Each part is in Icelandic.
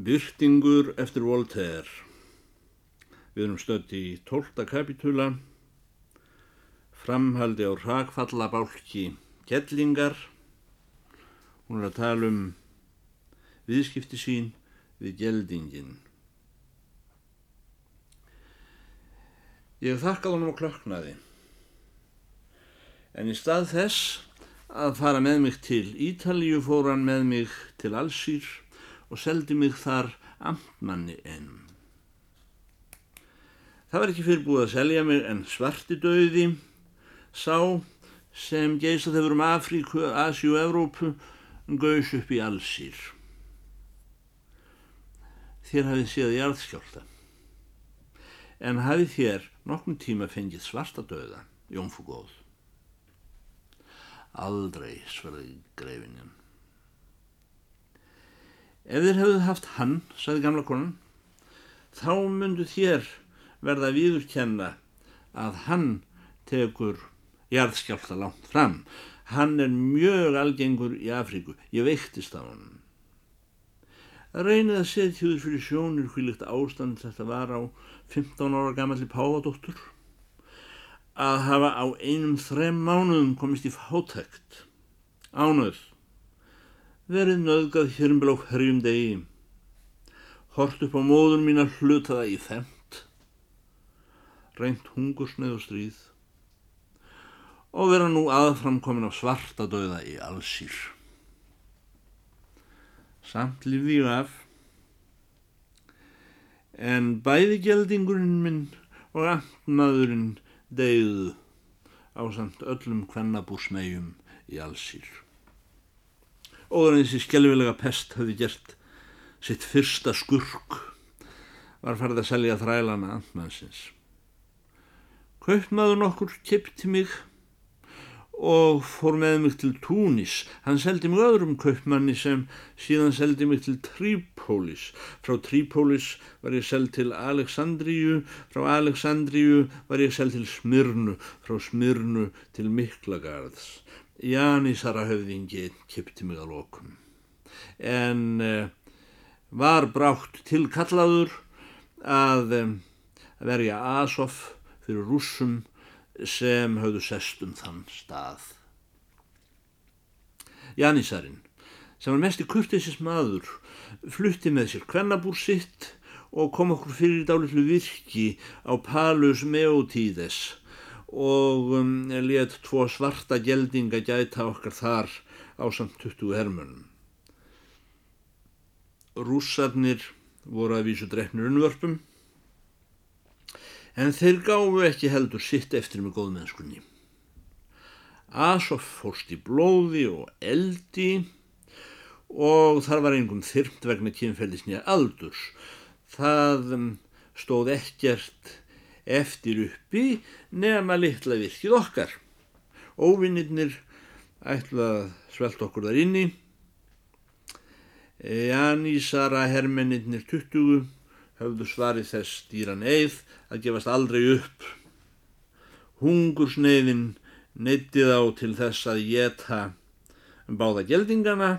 Byrtingur eftir Voltaire. Við erum stödd í tólta kapitúla, framhaldi á rakfallabálki Kettlingar. Hún er að tala um viðskipti sín við geldingin. Ég þakkaði honum á klöknaði, en í stað þess að fara með mig til Ítalíu fór hann með mig til Allsýr og seldi mig þar amtmanni ennum. Það var ekki fyrir búið að selja mig en svarti döði sá sem geysað hefur um Afríku, Asjú Evrópu gaus upp í allsýr. Þér hafið séð í arðskjálta en hafið þér nokkrum tíma fengið svarta döða, jónfú góð. Aldrei, svarði greifinnin. Ef þér hefðu haft hann, sagði gamla konan, þá myndu þér verða viðurkenna að hann tekur jarðskjálta langt fram. Hann er mjög algengur í Afríku. Ég veiktist á hann. Reynið að setja þjóður fyrir sjónir hvílikt ástand þetta var á 15 ára gammalli páadóttur að hafa á einum þrem mánuðum komist í fátækt. Ánöð verið nöðgað hér um blók herjum degi, hort upp á móður mín að hluta það í þemt, reynt hungursneið og stríð. Og vera nú aðframkomin á svarta döða í allsýr. Samt lífði ég af, en bæði geldingurinn minn og amtmaðurinn deyðu á samt öllum kvennabúsmegjum í allsýr og þessi skjálfilega pest hafði gert sitt fyrsta skurk var farið að selja þrælana andmannsins. Kaupmaður nokkur kipti mig og fór með mig til Túnis. Hann seldi mig öðrum kaupmanni sem síðan seldi mig til Trípólis. Frá Trípólis var ég seld til Aleksandríu, frá Aleksandríu var ég seld til Smyrnu, frá Smyrnu til Miklagarðs. Janísara höfðingi kipti mig að lokum en uh, var brátt tilkallaður að um, verja Asof fyrir rússum sem höfðu sest um þann stað. Janísarinn sem var mest í kurtiðsins maður flutti með sér kvennabúr sitt og kom okkur fyrir dálitlu virki á Palus Meotídes og um, let tvo svarta geldinga gæta okkar þar á samt 20 hermunum. Rússarnir voru að vísu drefnir unnvörpum en þeir gáfu ekki heldur sitt eftir með góðmennskunni. Asof fórst í blóði og eldi og þar var einhvern þyrmt vegna kynfellisnýja aldurs. Það um, stóð ekkert eftir uppi nema litla virkið okkar. Óvinnirnir ætla að svelta okkur þar inni. Janísara hermennirnir 20 höfðu svarið þess dýran eið að gefast aldrei upp. Hungursneiðin neytið á til þess að geta báða geldingana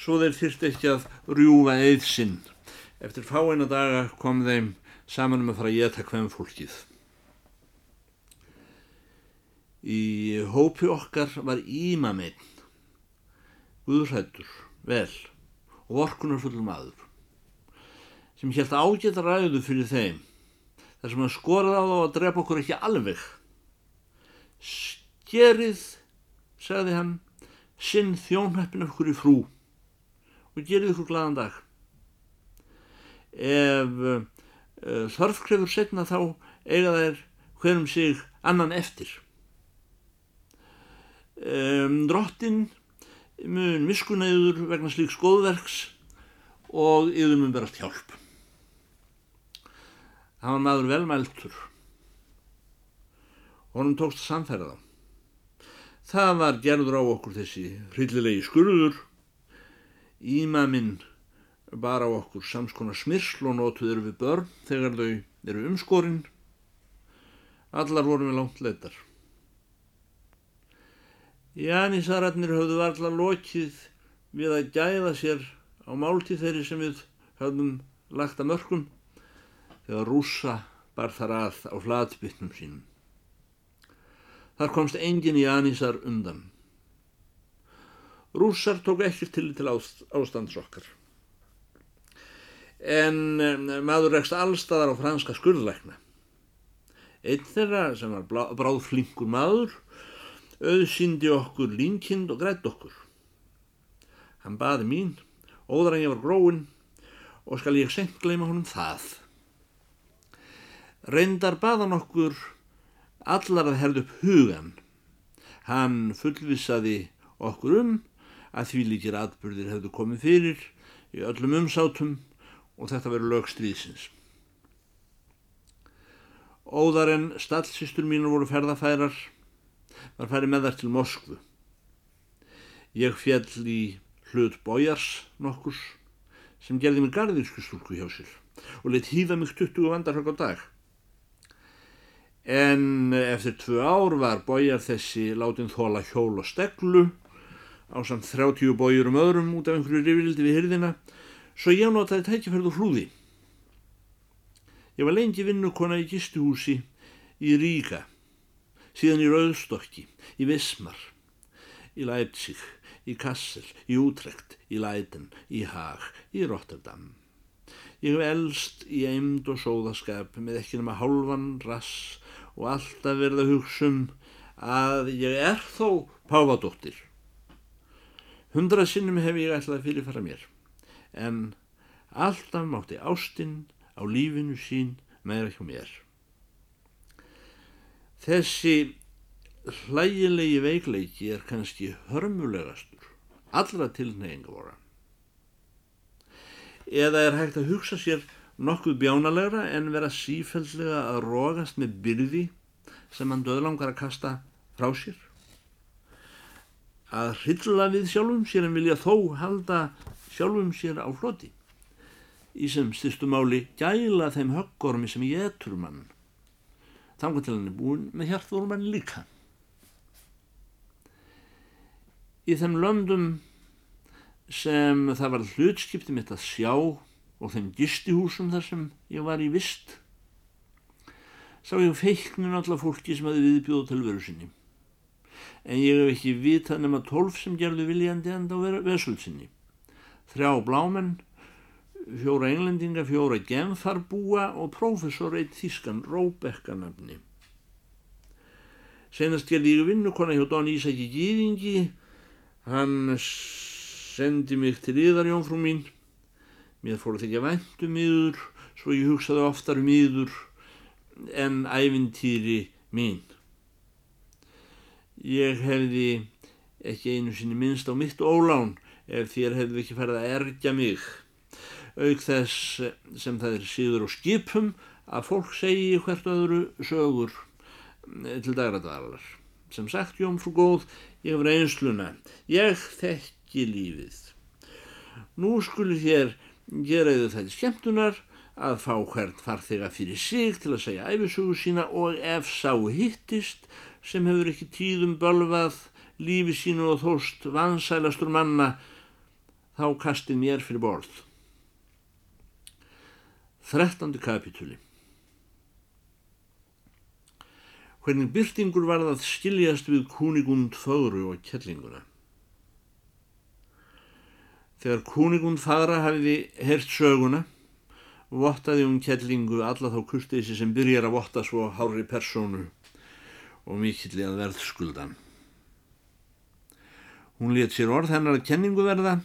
svo þeir þyrst ekki að rjúfa eið sinn. Eftir fáina daga kom þeim saman um að fara að geta hvem fólkið. Í hópi okkar var ímameinn, guðrættur, vel og vorkunarfullur maður sem helt ágætt ræðu fyrir þeim þar sem hann skoraði á þá að drepa okkur ekki alveg. Skerið, sagði hann, sinn þjónheppin okkur í frú og gerið ykkur gladan dag. Ef uh, þarfkrefur setna þá eiga þær hverjum sig annan eftir. Um, drottin mun miskunæður vegna slíks góðverks og yfir mun berast hjálp. Það var maður velmæltur. Honum tókst að samfæra þá. Það var gerður á okkur þessi hryllilegi skurður. Ímaminn bar á okkur samskona smyrsl og nótuður við börn þegar þau eru umskorinn. Allar vorum við langt leitar. Janísararnir höfðu varla lokið við að gæða sér á máltíð þeirri sem við höfðum lagt að mörgum þegar rúsa bar þar að á hladbytnum sínum. Þar komst engin í anísar undan. Rússar tók ekkert til til ástands okkar. En maður rekst allstaðar á franska skurðlækna. Einn þeirra sem var bráðflinkur maður auðsýndi okkur línkind og grætt okkur. Hann baði mín, óðar en ég var gróin og skal ég senkt gleyma honum það. Reyndar baðan okkur allar að herða upp hugan. Hann fullvisaði okkur um að því líkir atbyrðir hefðu komið fyrir í öllum umsátum og þetta verið lögstríðsins. Óðar en stallsistur mínur voru ferðafærar, var færið með þær til Moskvu. Ég fjall í hlut bójars nokkurs sem gerði mig garðinskustúlku hjá sér og leitt hýða mig 20 vandarhögg á dag. En eftir tvö ár var bójar þessi látin þóla hjól og steglu á samt 30 bójur um öðrum út af einhverju rifrildi við hyrðina svo ég notaði tækifærðu hlúði. Ég var lengi vinnukona í gistuhúsi í Ríka, síðan í Rauðstokki, í Vismar, í Leipzig, í Kassel, í Útrekt, í Leiden, í Haag, í Rotterdam. Ég hef elst í eimd og sóðaskap með ekki nema hálfan rass og alltaf verða hugsun að ég er þó páfadóttir. Hundra sinnum hef ég að fyrirfara mér, en alltaf mátti ástinn á lífinu sín meira hjá mér. Þessi hlægilegi veikleiki er kannski hörmulegastur, allra tilneyinga voru. Eða er hægt að hugsa sér nokkuð bjánalegra en vera sífællega að rógast með byrði sem hann döðlangar að kasta frá sér? að hylla við sjálfum sér en vilja þó halda sjálfum sér á floti í sem styrstu máli gæla þeim höggormi sem ég etur mann þangar til hann er búin með hjartvorum mann líka í þeim löndum sem það var hlutskipti mitt að sjá og þeim gistihúsum þar sem ég var í vist sá ég feiknun allar fólki sem hafi viðbjóð til veru sinni en ég hef ekki vitað nema tólf sem gerðu viljandi enda á vesulsinni. Þrjá blámenn, fjóra englendinga, fjóra genfarbúa og prófessor eitt þískan Róbekkanafni. Senast gerði ég vinnukonna hjá Don Ísaki Gýðingi, hann sendi mig til yðarjónfrú mín, mér fór að væntu miður, um svo ég hugsaði oftar miður en ævintýri mín. Ég hefði ekki einu sinni minnst á mitt ólán ef þér hefði ekki farið að ergja mig. Auk þess sem það er síður og skipum að fólk segi hvert öðru sögur til dagradvalar. Sem sagt, Jón frú góð, ég hef reynsluna. Ég þekki lífið. Nú skuli þér geraðu þetta skemmtunar að fá hvert farþega fyrir sig til að segja æfisugu sína og ef sá hittist sem hefur ekki tíðum bölvað lífi sínu og þóst vansælastur manna þá kasti mér fyrir borð. Þrettandi kapitúli Hvernig byrtingur var það skiljast við kúnigund fögru og kettlinguna. Þegar kúnigund fagra hafiði hert söguna, vottaði hún kettlingu alla þá kurteysi sem byrjar að votta svo hári persónu og mikill að verðskuldan. Hún let sér orð hennar að kenningu verða,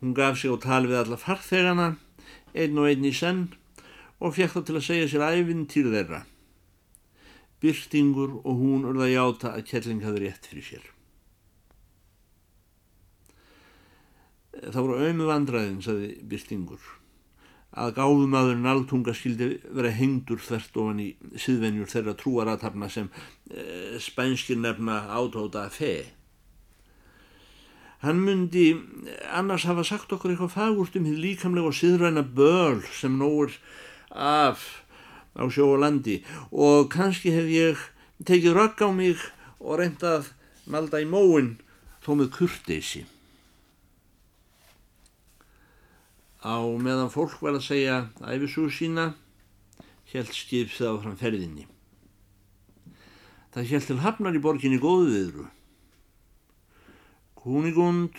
hún gaf sig á tal við alla farþegana, einn og einn í senn og fekk þá til að segja sér æfinn til þeirra. Byrtingur og hún urða játa að kelling hafði rétt fyrir sér. Það voru auðmu vandræðin, saði Byrtingur að gáðumadurinn altunga skildi vera hengdur þvert ofan í síðvenjur þeirra trúaratarna sem e, spænskir nefna átóta fe. Hann myndi annars hafa sagt okkur eitthvað fagurt um því líkamlega og síðræna börl sem nógur af á sjó og landi og kannski hef ég tekið rögg á mig og reyndað malda í móin þó með kurteysi. Á meðan fólk var að segja æfisúi sína, held skipsið áfram ferðinni. Það held til hafnar í borginni góðu viðru. Kúnigund,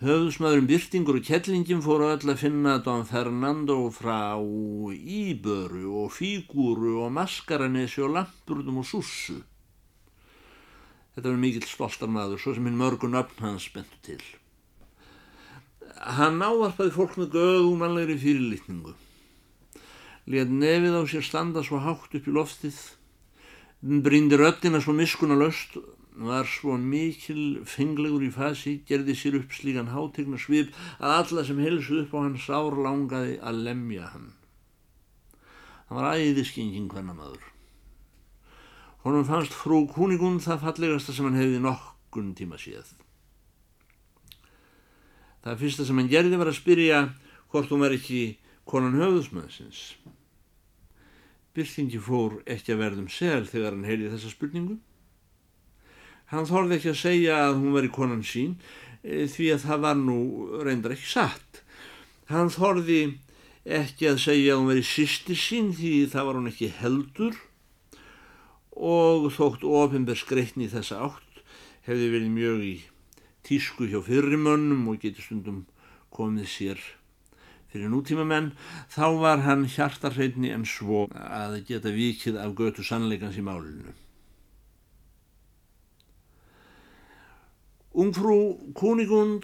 höfðsmaðurum Byrtingur og Kettlingin fóru öll að finna Don Fernando frá Íböru og Fígúru og Maskaranesi og Lampurðum og Sussu. Þetta var mikill stoltar maður, svo sem hinn mörgun öfn hans bentu til. Hann ávarpaði fólk með göðumanlegri fyrirlitningu. Létt nefið á sér standa svo hátt upp í loftið. Brindi röttina svo miskuna löst, var svo mikil fenglegur í fasi, gerði sér upp slíkan hátegna svip að alla sem helsuð upp á hann sár langaði að lemja hann. Hann var æðiskingin hvenna maður. Honum fannst frú Kúnigun það fallegasta sem hann hefði nokkun tíma séð. Það fyrsta sem hann gerði var að spyrja hvort hún var ekki konan höfðusmöðsins. Byrtingi fór ekki að verðum sel þegar hann heyrði þessa spurningu. Hann þorði ekki að segja að hún var í konan sín e, því að það var nú reyndar ekki satt. Hann þorði ekki að segja að hún var í sýsti sín því það var hún ekki heldur og þótt ofinberð skreitni þessa átt hefði verið mjög í tísku hjá fyrirmönnum og getur stundum komið sér fyrir nútíma menn, þá var hann hjartarhreitni en svo að geta vikið af götu sannleikans í málinu. Ungfrú Kunigund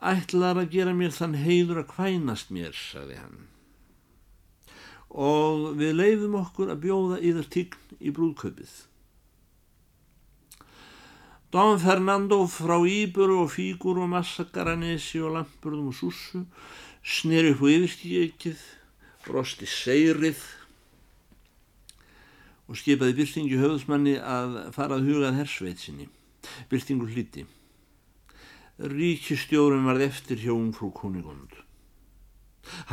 ætlar að gera mér þann heiður að kvænast mér, sagði hann. Og við leifum okkur að bjóða yðar tign í brúðkaupið. Don Fernando frá Íburu og Fígur og Massakaranesi og Lampurðum og Sussu sneri upp á yfirstíkið, brosti seyrið og skipaði Byrtingi höfðsmanni að fara að hugað hersveitsinni. Byrtingur hliti. Ríkistjórum varð eftir hjá ungfrú Kunigund.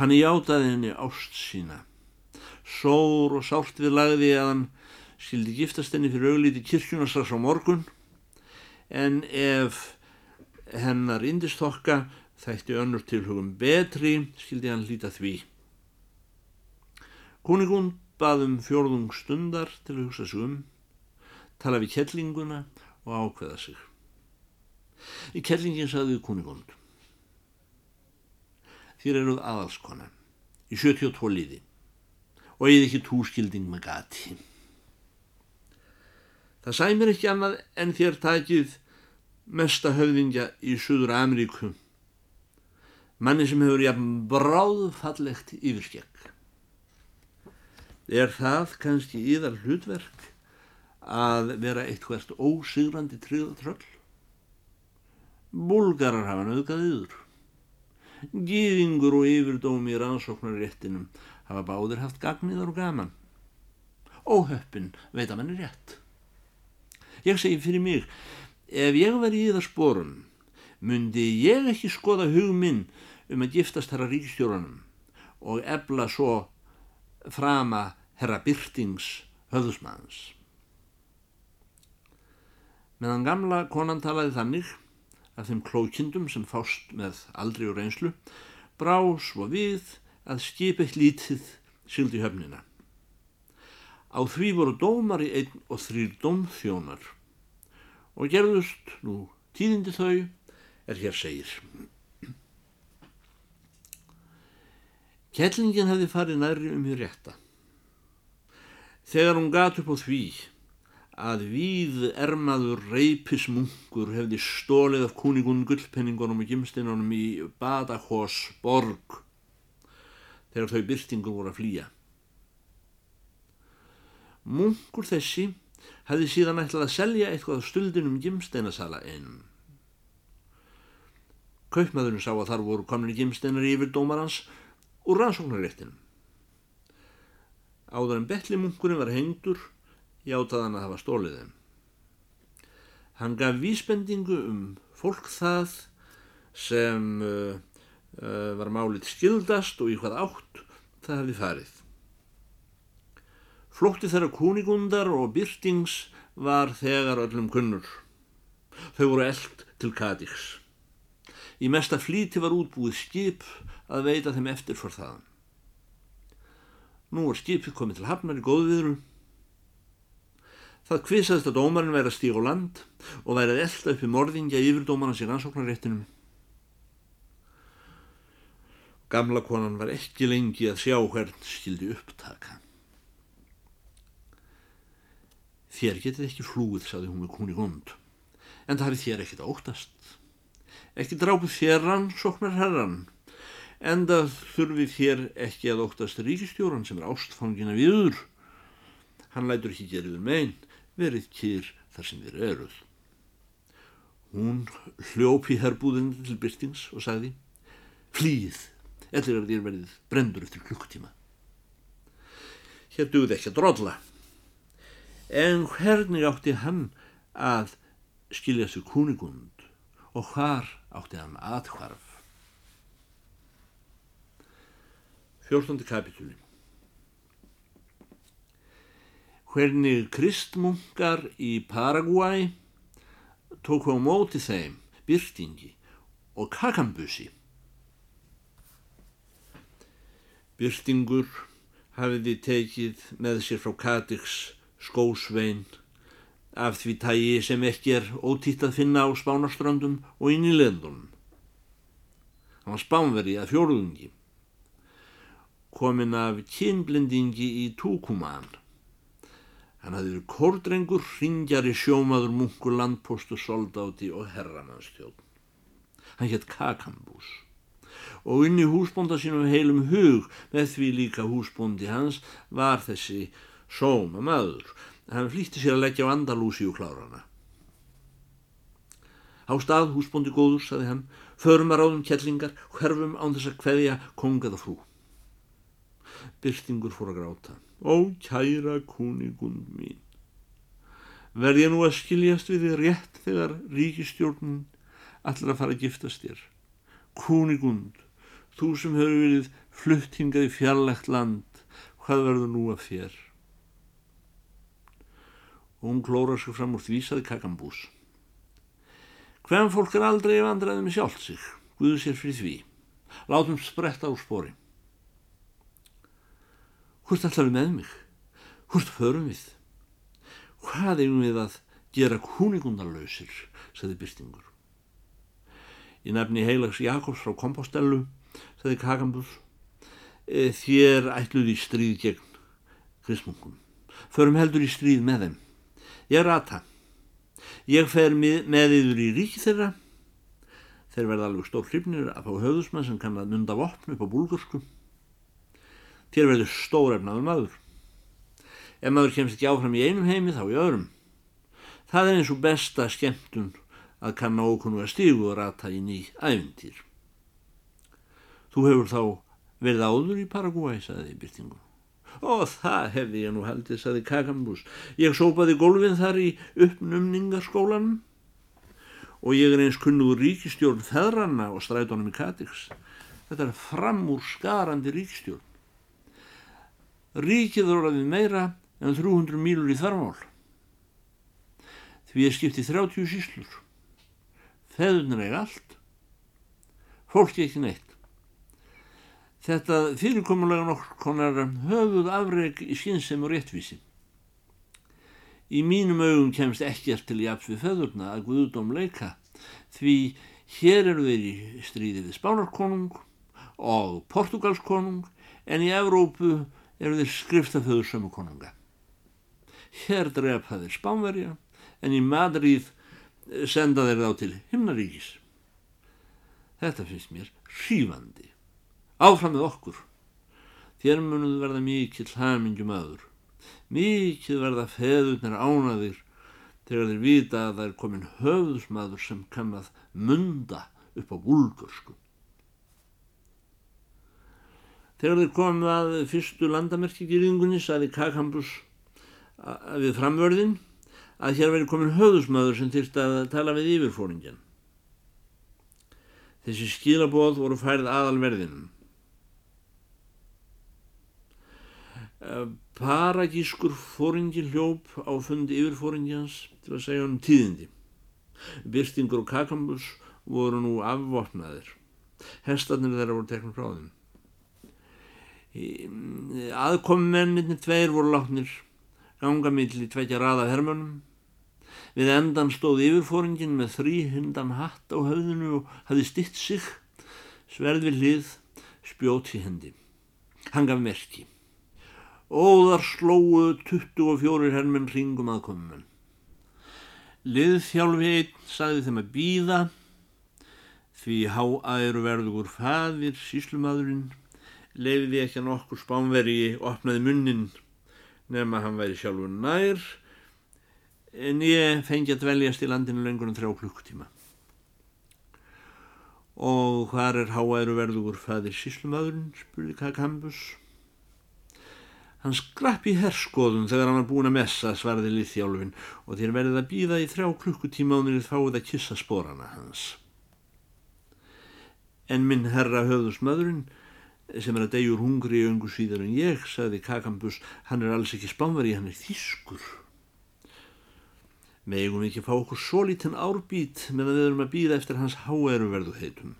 Hann játaði henni ást sína. Sór og sált við lagði að hann skildi giftast henni fyrir auglíti kirkjunastras á morgun en ef hennar indistokka þætti önnur tilhugum betri skildi hann líta því. Kuningund baðum fjórðung stundar til að hugsa sig um, tala við kettlinguna og ákveða sig. Í kettlingin saði við kuningund. Þér eruð aðalskona í 72 liði og eigið ekki túskilding með gati. Það sæmir ekki annað en þér takið mesta höfðingja í Suður Ameríku, manni sem hefur jafn bráðfallegt yfirskegg. Er það kannski íðar hlutverk að vera eitt hvert ósigrandi tríðatröll? Búlgarar hafa nöðgað yður. Gýðingur og yfirdómi í rannsóknaréttinum hafa báðir haft gagniðar og gaman. Óhöppin veit að mann er rétt. Ég segi fyrir mig, ef ég var í það spórum, myndi ég ekki skoða hugminn um að giftast herra ríkstjóranum og ebla svo frama herra Byrtings höfðusmanns. Meðan gamla konan talaði þannig af þeim klókindum sem fást með aldri og reynslu, brá svo við að skipið lítið syldi höfnina. Á því voru dómar í einn og þrýr dómþjónar og gerðust nú tíðindi þau er hér segir. Kettlingin hefði farið næri um hér rétta. Þegar hún gat upp á því að víð ermaður reypismungur hefði stólið af kúnigun gullpenningunum og gimsteinunum í Badahós borg þegar þau byrtingur voru að flýja. Munkur þessi hefði síðan ætlað að selja eitthvað á stuldinum gimsteinasala einum. Kaupmaðurinn sá að þar voru komin gimsteinar yfir dómarans úr rannsóknaréttinum. Áður en betlimunkurinn var hengdur, játaði hann að hafa stólið þeim. Hann gaf vísbendingu um fólk það sem uh, uh, var málið skildast og í hvað átt það hefði farið. Flótti þeirra kúnigundar og byrtings var þegar öllum kunnur. Þau voru eld til Kadix. Í mesta flíti var útbúið skip að veita þeim eftir for þaðan. Nú var skipið komið til hafnar í góðviðru. Það kvisaðist að dómarinn væri að stíga á land og væri að elda upp í morðingja yfirdómarnas í rannsóknarréttinum. Gamla konan var ekki lengi að sjá hvern skildi upptaka. Þér getið ekki flúið, saði hún með kúni gund, en það hefði þér ekkit óttast. Ekki drápu þér rannsóknar herran, en það þurfið þér ekki að óttast ríkistjóran sem er ástfangina viður. Hann lætur ekki geriður megin, verið kýr þar sem þér eruð. Hún hljópi herbúðin til byrtings og sagði Flýð, ellir að þér verið brendur eftir klukktíma. Hér dugði ekki að dróðla. En hvernig átti hann að skilja sig kúnigund og hvar átti hann aðhvarf? Fjórstondi kapitúli hvernig kristmunkar í Paraguay tóku á móti þeim byrtingi og kakambusi. Byrtingur hafiði tekið með sér frá Katix skósvein af því tægi sem ekki er ótítt að finna á spánaströndum og inn í leðunum. Hann var spánveri að fjóruðungi, komin af kynblendingi í Túkuman Hann hafði verið kórdrengur, ringjari sjómaður, munkur, landpostu, soldáti og herramannstjón. Hann hétt Kakambús og inn í húsbónda sínum heilum hug með því líka húsbóndi hans var þessi sóma maður. Hann flýtti sér að leggja á Andalúsi og klárana. Á stað húsbóndi góður, saði hann, förum að ráðum kjellingar, hverfum án þess að hverja kongaða frú. Byrtingur fór að gráta. Ó, kæra kúnigund mín, verð ég nú að skiljast við þið rétt þegar ríkistjórnun allar að fara að giftast þér. Kúnigund, þú sem hefur verið fluttingað í fjarlægt land, hvað verður nú af þér? Og hún klóra sig fram úr því saði kakambús. Hvem fólk er aldrei vandraðið með sjálft sig, guðu sér fyrir því. Látum spretta úr spori. Hvort við með mig? Hvort förum við? Hvað eigum við að gera kúningundarlausir, sagði Byrstingur. Í nefni heilags Jakobs frá Kompostellu, sagði Kakambús, e, þér ætluð í stríð gegn kristmungum. Förum heldur í stríð með þeim. Ég rata. Ég fer með yfir í rík þeirra. Þeir verða alveg stór hrifnir að fá höfðusmann sem kann að nunda vopn upp á búlgurskum þér verður stórefnaður maður. Ef maður kemst ekki áfram í einum heimi þá í öðrum. Það er eins og besta skemmtun að kanna ókunnu að stígu og rata í ný ævintýr. Þú hefur þá verið áður í Paraguay, saði Byrtingur. Ó, það hefði ég nú haldið, saði Kakambús. Ég sópaði gólfin þar í uppnumningarskólanum og ég er eins kunnugur ríkistjórn feðranna og strætónum í Katix. Þetta er framúr skarandi ríkistjórn. Ríkið orðaði meira en 300 mílur í þarmál. Því er skiptið 30 síslur. Feðunar er allt. Fólki ekki neitt. Þetta fyrirkomulega nokkur konar höfuð afreg í skynsem og réttvísi. Í mínum augum kemst ekkert til jafn við feðurna að Guðdóm leika því hér eru þeir í stríði við Spánarkonung og Portugalskonung en í Evrópu eru þeir skriftaföður sömu konunga. Hér drepa þeir Spánverja en í Madríð eh, senda þeir þá til himnaríkis. Þetta finnst mér hrífandi. Áfram með okkur. Þér munuð verða mikill hamingjum aður. Mikill verða feðurnir ánaðir þegar þeir vita að það er komin höfðusmaður sem kannad munda upp á búlgörsku. Þegar þeir komum að fyrstu landamerkigýringunni saði Kakambus við framvörðin að hér veri komin höðusmaður sem þyrst að tala við yfirfóringjan. Þessi skilabóð voru færð aðalverðinum. Paragískur fóringi hljóp á fundi yfirfóringjans til að segja hann tíðindi. Byrstingur og Kakambus voru nú afvopnaðir. Hestarnir þeirra voru teknum frá þeim. Aðkomumenninni tveir voru látnir ganga milli tveitja raða hermönum. Við endan stóð yfirfóringin með þrýhundan hatt á höfðinu og hafði stitt sig, sverð við hlið, spjót í hendi. Hann gaf merki. Óðar slóu 24 hermenn ringum aðkomumenn. Liðþjálfi einn sagði þeim að býða því háæru verður fadir síslumadurinn leiði ekki að nokkur spánveri opnaði munnin nefn að hann væri sjálfur nær en ég fengi að dveljast í landinu lengur en þrjá klukktíma og hvað er háæru verður fadir síslumadurinn spurði Kakambus hann skrapp í herskoðun þegar hann var búin að messa svarði liðþjálfin og þér verðið að býða í þrjá klukkutíma og nýrið fáið að kissa sporana hans. En minn herra höfðusmadurinn sem er að degjur hungri í öngu síðar en ég, sagði Kakambus, hann er alls ekki spánveri, hann er þýskur. Megum við ekki fá okkur svo lítinn árbít meðan við erum að býða eftir hans háeru verðu heitum.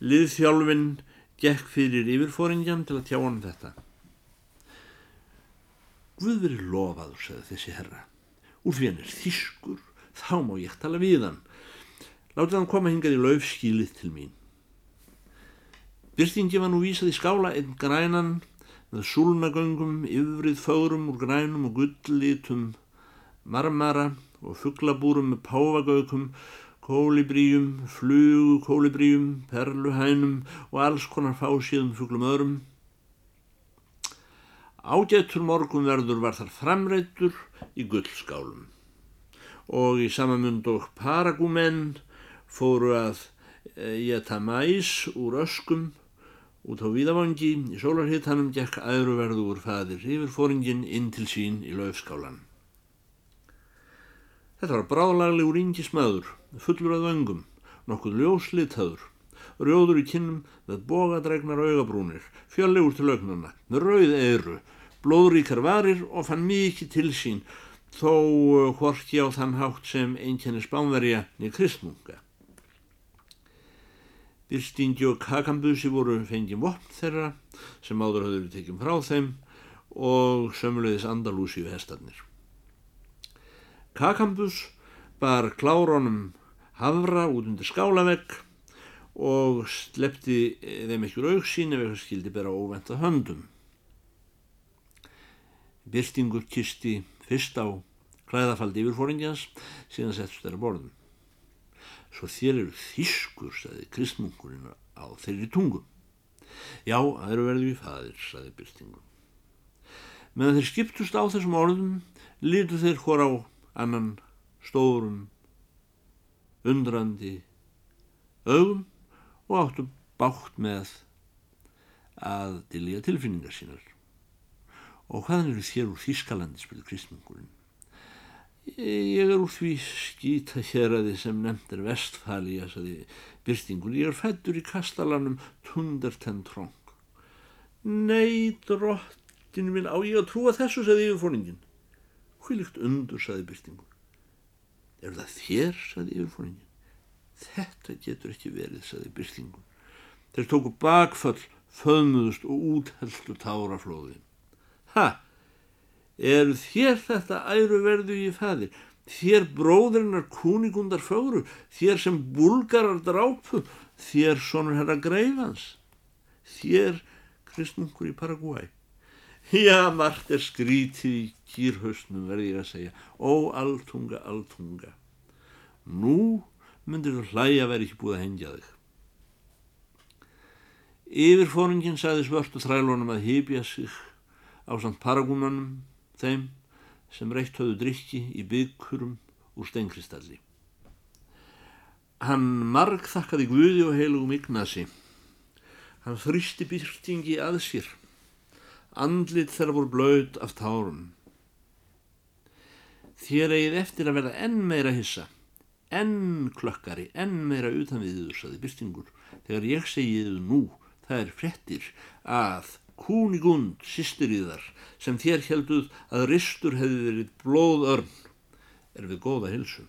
Liðþjálfinn gekk fyrir yfirfóringjan til að tjá hann þetta. Guð verið lofaður, sagði þessi herra. Úr því hann er þýskur, þá má ég tala við hann. Látið hann koma hingað í laufskílið til mín. Byrtingi var nú vísað í skála einn grænan með súlnagöngum, yfrið fögrum úr grænum og gullitum, marmara og fugglabúrum með páfagaukum, kólibríum, flugu kólibríum, perluhænum og alls konar fásíðum fugglum öðrum. Ágættur morgunverður var þar framreitur í gullskálum og í samamund og paragúmenn fóru að geta mæs úr öskum út á Víðavangi í sólarhittanum gekk æðruverðu úr fadir yfir fóringin inn til sín í laufskálan. Þetta var bráðlaglegur yngismæður, fullur að vöngum, nokkuð ljóslitaður, rjóður í kinnum með bogadregnar augabrúnir, fjöllegur til augnana, með rauð eiru, blóðríkar varir og fann mikið til sín, þó hvorki á þann hátt sem einkenni spánverja niður kristmunga. Byrstingi og kakambusi voru fengið vopn þeirra sem áður hafður við tekjum frá þeim og sömulegis andalúsi við hestarnir. Kakambus bar kláronum hafra út undir skálavegg og sleppti þeim ekkur auksín ef eitthvað skildi bera óventa höndum. Byrstingur kisti fyrst á klæðafaldi yfirfóringjans síðan settst þeirra borðum. Svo þér eru þýskur, saði kristmunkurinn á þeirri tungum. Já, það eru verðið við fadir, saði Byrtingum. Meðan þeir skiptust á þessum orðum, litu þeir hór á annan stórum, undrandi augum og áttu bátt með að dilja tilfinningar sínar. Og hvaðan eru þér úr Þískalandi, spurði kristmungurinn. Ég er úr því skýta hér að þið sem nefnd er vestfæli, saði Byrtingur. Ég er fættur í kastalanum Tundertentróng. Nei, drottinu minn, á ég að trúa þessu, saði yfirfóningin. Hvílikt undur, saði Byrtingur. Er það þér, saði yfirfóningin. Þetta getur ekki verið, saði Byrtingur. Þeir tóku bakföll, föðmuðust og útheltu táraflóðin. Ha! Eru þér þetta æru verðu í fadir, þér bróðurinnar kúningundar fögru, þér sem bulgarar drápu, þér sonur herra greifans, þér kristmungur í Paraguay. Já, margt er skrítið í kýrhausnum verði ég að segja, ó alltunga, alltunga. Nú myndir þú hlæja vera ekki búið að hengja þig. Yfirfóringin sagði svörtu þrælunum að hýpja sig á samt paragúmanum þeim sem reitt höfðu drikki í byggurum úr steinkristalli. Hann marg þakkaði Guði og heilugum Ignasi. Hann þrýsti byrtingi að sér. Andlit þeirra voru blöð af tárum. Þér eigið eftir að verða enn meira hissa, enn klökkari, enn meira utan við þú, saði byrtingur. Þegar ég segiðu nú, það er frettir að Kúnigund, sýstir sem þér helduð að ristur hefði verið blóðörn, er við góða hilsu.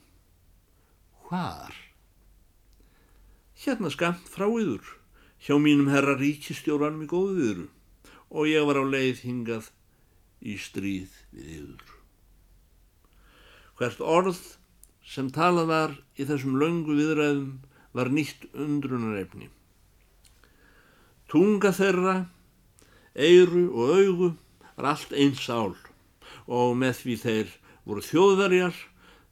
Hvar? hérna skamt frá yður, hjá mínum herra ríkistjóranum í góðu viðru og ég var á leið hingað í stríð við yður. Hvert orð sem talað var í þessum löngu viðræðum var nýtt undrunarefni. Tunga þeirra, eiru og augu var allt eins ál og með því þeir voru þjóðverjar,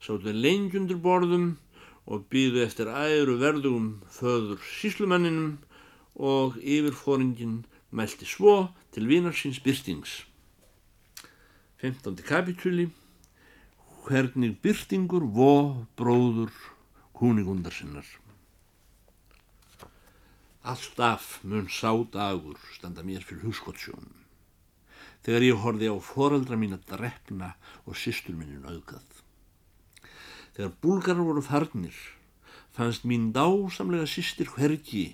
sáttu lengjundur borðum og býðu eftir æru verðugum föður síslumanninum og yfirfóringin mælti svo til vinarsins byrstings. 15. kapitúli Hvernig byrtingur vo bróður kúningundar sinnar. Alltaf mun sá dagur standa mér fyrir hugskottsjónum þegar ég horfi á foreldra mín að drefna og sýstur minnin auðgað. Þegar búlgarar voru farnir fannst mín dásamlega sýstir hvergi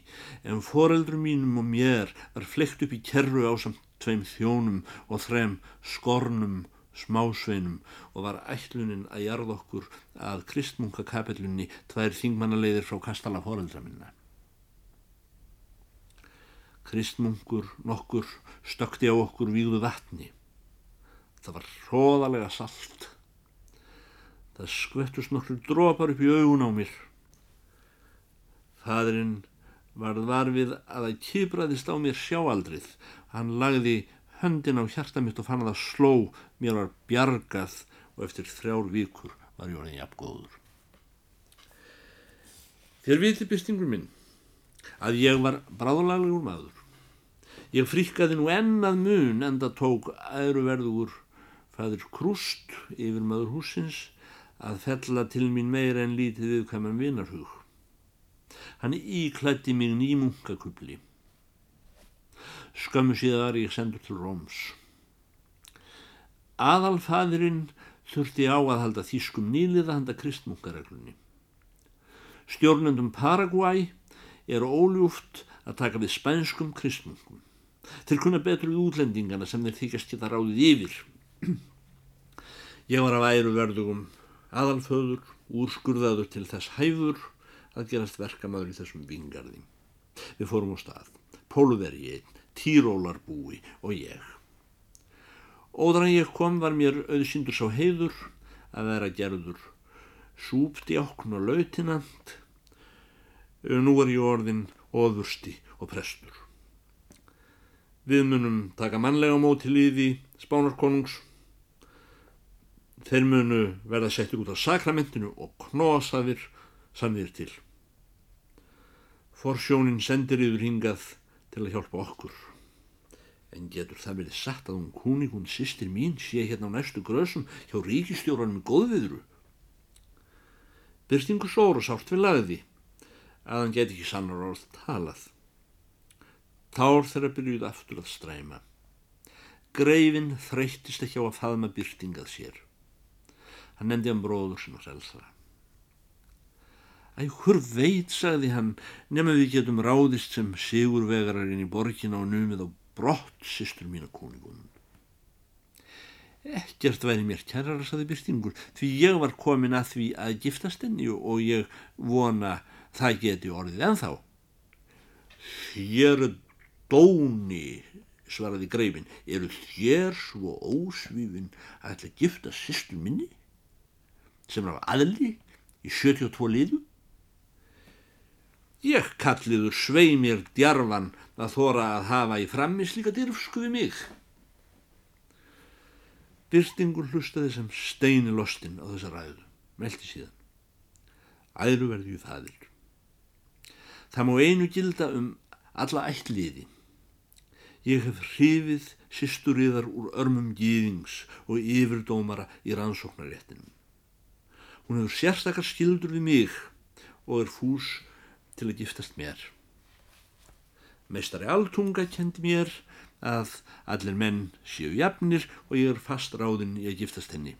en foreldrum mínum og mér var flekt upp í kerru á samt tveim þjónum og þrem skornum smásveinum og var ætlunin að jarða okkur að kristmunkakapellunni tvær þingmannaleiðir frá kastala foreldra minna. Kristmunkur nokkur stökti á okkur víðu vatni. Það var hróðalega salt. Það skvettust nokkur drópar upp í augun á mér. Fadurinn varð varfið að það kýbraðist á mér sjáaldrið. Hann lagði höndin á hjarta mitt og fann að það sló mér var bjargað og eftir þrjár vikur var orðin jafngóður. Þér viti bystingur minn að ég var bráðlaglegur maður. Ég fríkaði nú ennað mun enda tók æruverður fæður krúst yfir maður húsins að fella til mín meira en lítið viðkvæman vinarhug. Hann íklætti mig nýmunkakubli. Skömmu síðar ég sendur til Róms. Aðalfæðurinn þurfti á að halda þýskum nýliða handa kristmunkareglunni. Stjórnendum Paraguay eru óljúft að taka við spænskum kristmungum. Þeir kunna betur við útlendingana sem þeir þykast geta ráðið yfir. Ég var af æru verðugum aðalföður, úrskurðaður til þess hæfur að gerast verkamaður í þessum vingarði. Við fórum á stað, Póluveri einn, Týrólarbúi og ég. Óðran ég kom var mér auðsyndur sá heiður að vera gerður súpti okn og lautinant. Nú er ég orðin óðursti og prestur. Við munum taka mannlega móti líði spánarkonungs. Þeir munu verða settir út á sakramentinu og knosaðir samðir til. Forsjónin sendir yfir hingað til að hjálpa okkur. En getur það verið satt að hún kúning, hún sýstir mín, sé hérna á næstu grösum hjá ríkistjóranum í góðviðru. Byrstingu sóru sátt við lagði að hann get ekki sannar orð talað. Tár þeirra byrjuð aftur að stræma. Greifin þreytist ekki á að faðma byrtingað sér. Hann nefndi hann bróður sin og selsara. Æ, hver veit, sagði hann, nema við getum ráðist sem sigurvegararinn í borgin á numið á brott, sýstur mína kúningunum. Ekkert væri mér kærara, sagði byrtingur, því ég var komin að því að giftast henni og ég vona það geti orðið enþá. Hér dóni, svaraði greifin, eru þér svo ósvífin að ætla að gifta sýstur minni sem er af aðli í 72 liðu? Ég kalliður svei mér djarfan að þóra að hafa í frammi slíka dyrfsku við mig. Byrstingur hlustaði sem steini lostin á þessa ræðu, meldi síðan. Æru verði þaðir. Það má einu gilda um alla ætliði. Ég hef hrifið sýsturiðar úr örmum gýðings og yfirdómara í rannsóknaréttinum. Hún hefur sérstakar skildur við mig og er fús til að giftast mér. Meistari Altunga kendi mér að allir menn séu jafnir og ég er fast ráðinn í að giftast henni.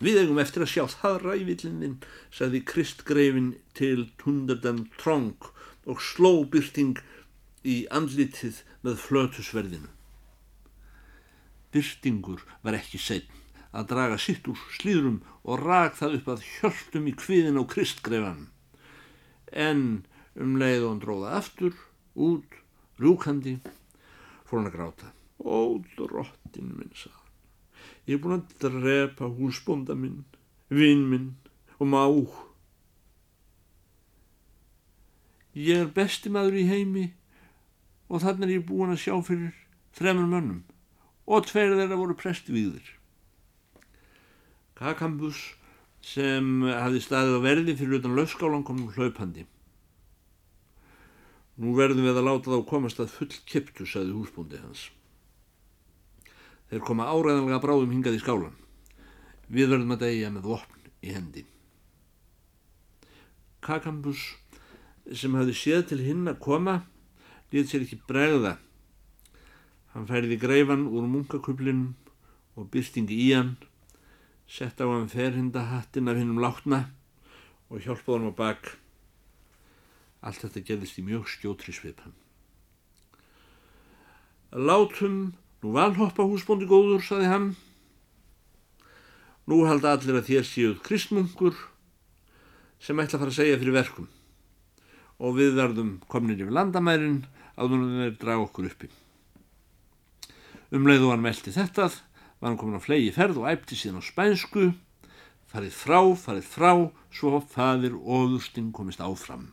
Við eigum eftir að sjá það rævillinin, sagði Kristgreifin til tundardan trong og sló byrting í andlitið með flötusverðinu. Byrtingur var ekki setn að draga sitt úr slíðrum og rak það upp að hjöltum í kviðin á kristgreifan. en um leið og hann dróða aftur, út, rúkandi, fór hann að gráta. Ó, drottinu minn, hann. Ég er búin að drepa húsbónda minn, vinn minn og má. Ég er besti maður í heimi og þannig er ég búin að sjá fyrir þremur mönnum og tveir þeirra voru presti við þér. Kakambus sem hafði staðið á verði fyrir utan löfskálan kom nú hlaupandi. Nú verðum við að láta þá komast að full kiptu, sagði húsbúndi hans. Þeir koma áræðanlega bráðum hingað í skálan. Við verðum að degja með vopn í hendi. Kakambus sem hafði séð til hinn að koma lít sér ekki bregða. Hann færði greifan úr munkakublinn og byrstingi í hann sett á hann ferhindahattin af hinnum látna og hjálpaði hann á bak. Allt þetta gerðist í mjög skjótri svipan. Látum nú valhoppa húsbóndi góður, saði hann. Nú halda allir að þér séuð kristmungur sem ætla að fara að segja fyrir verkum og við verðum komnir yfir landamærin að hún er draga okkur uppi. Umleið og hann meldi þetta var hann komin á flegi ferð og æpti síðan á spænsku farið frá, farið frá svo fadir óðurstinn komist áfram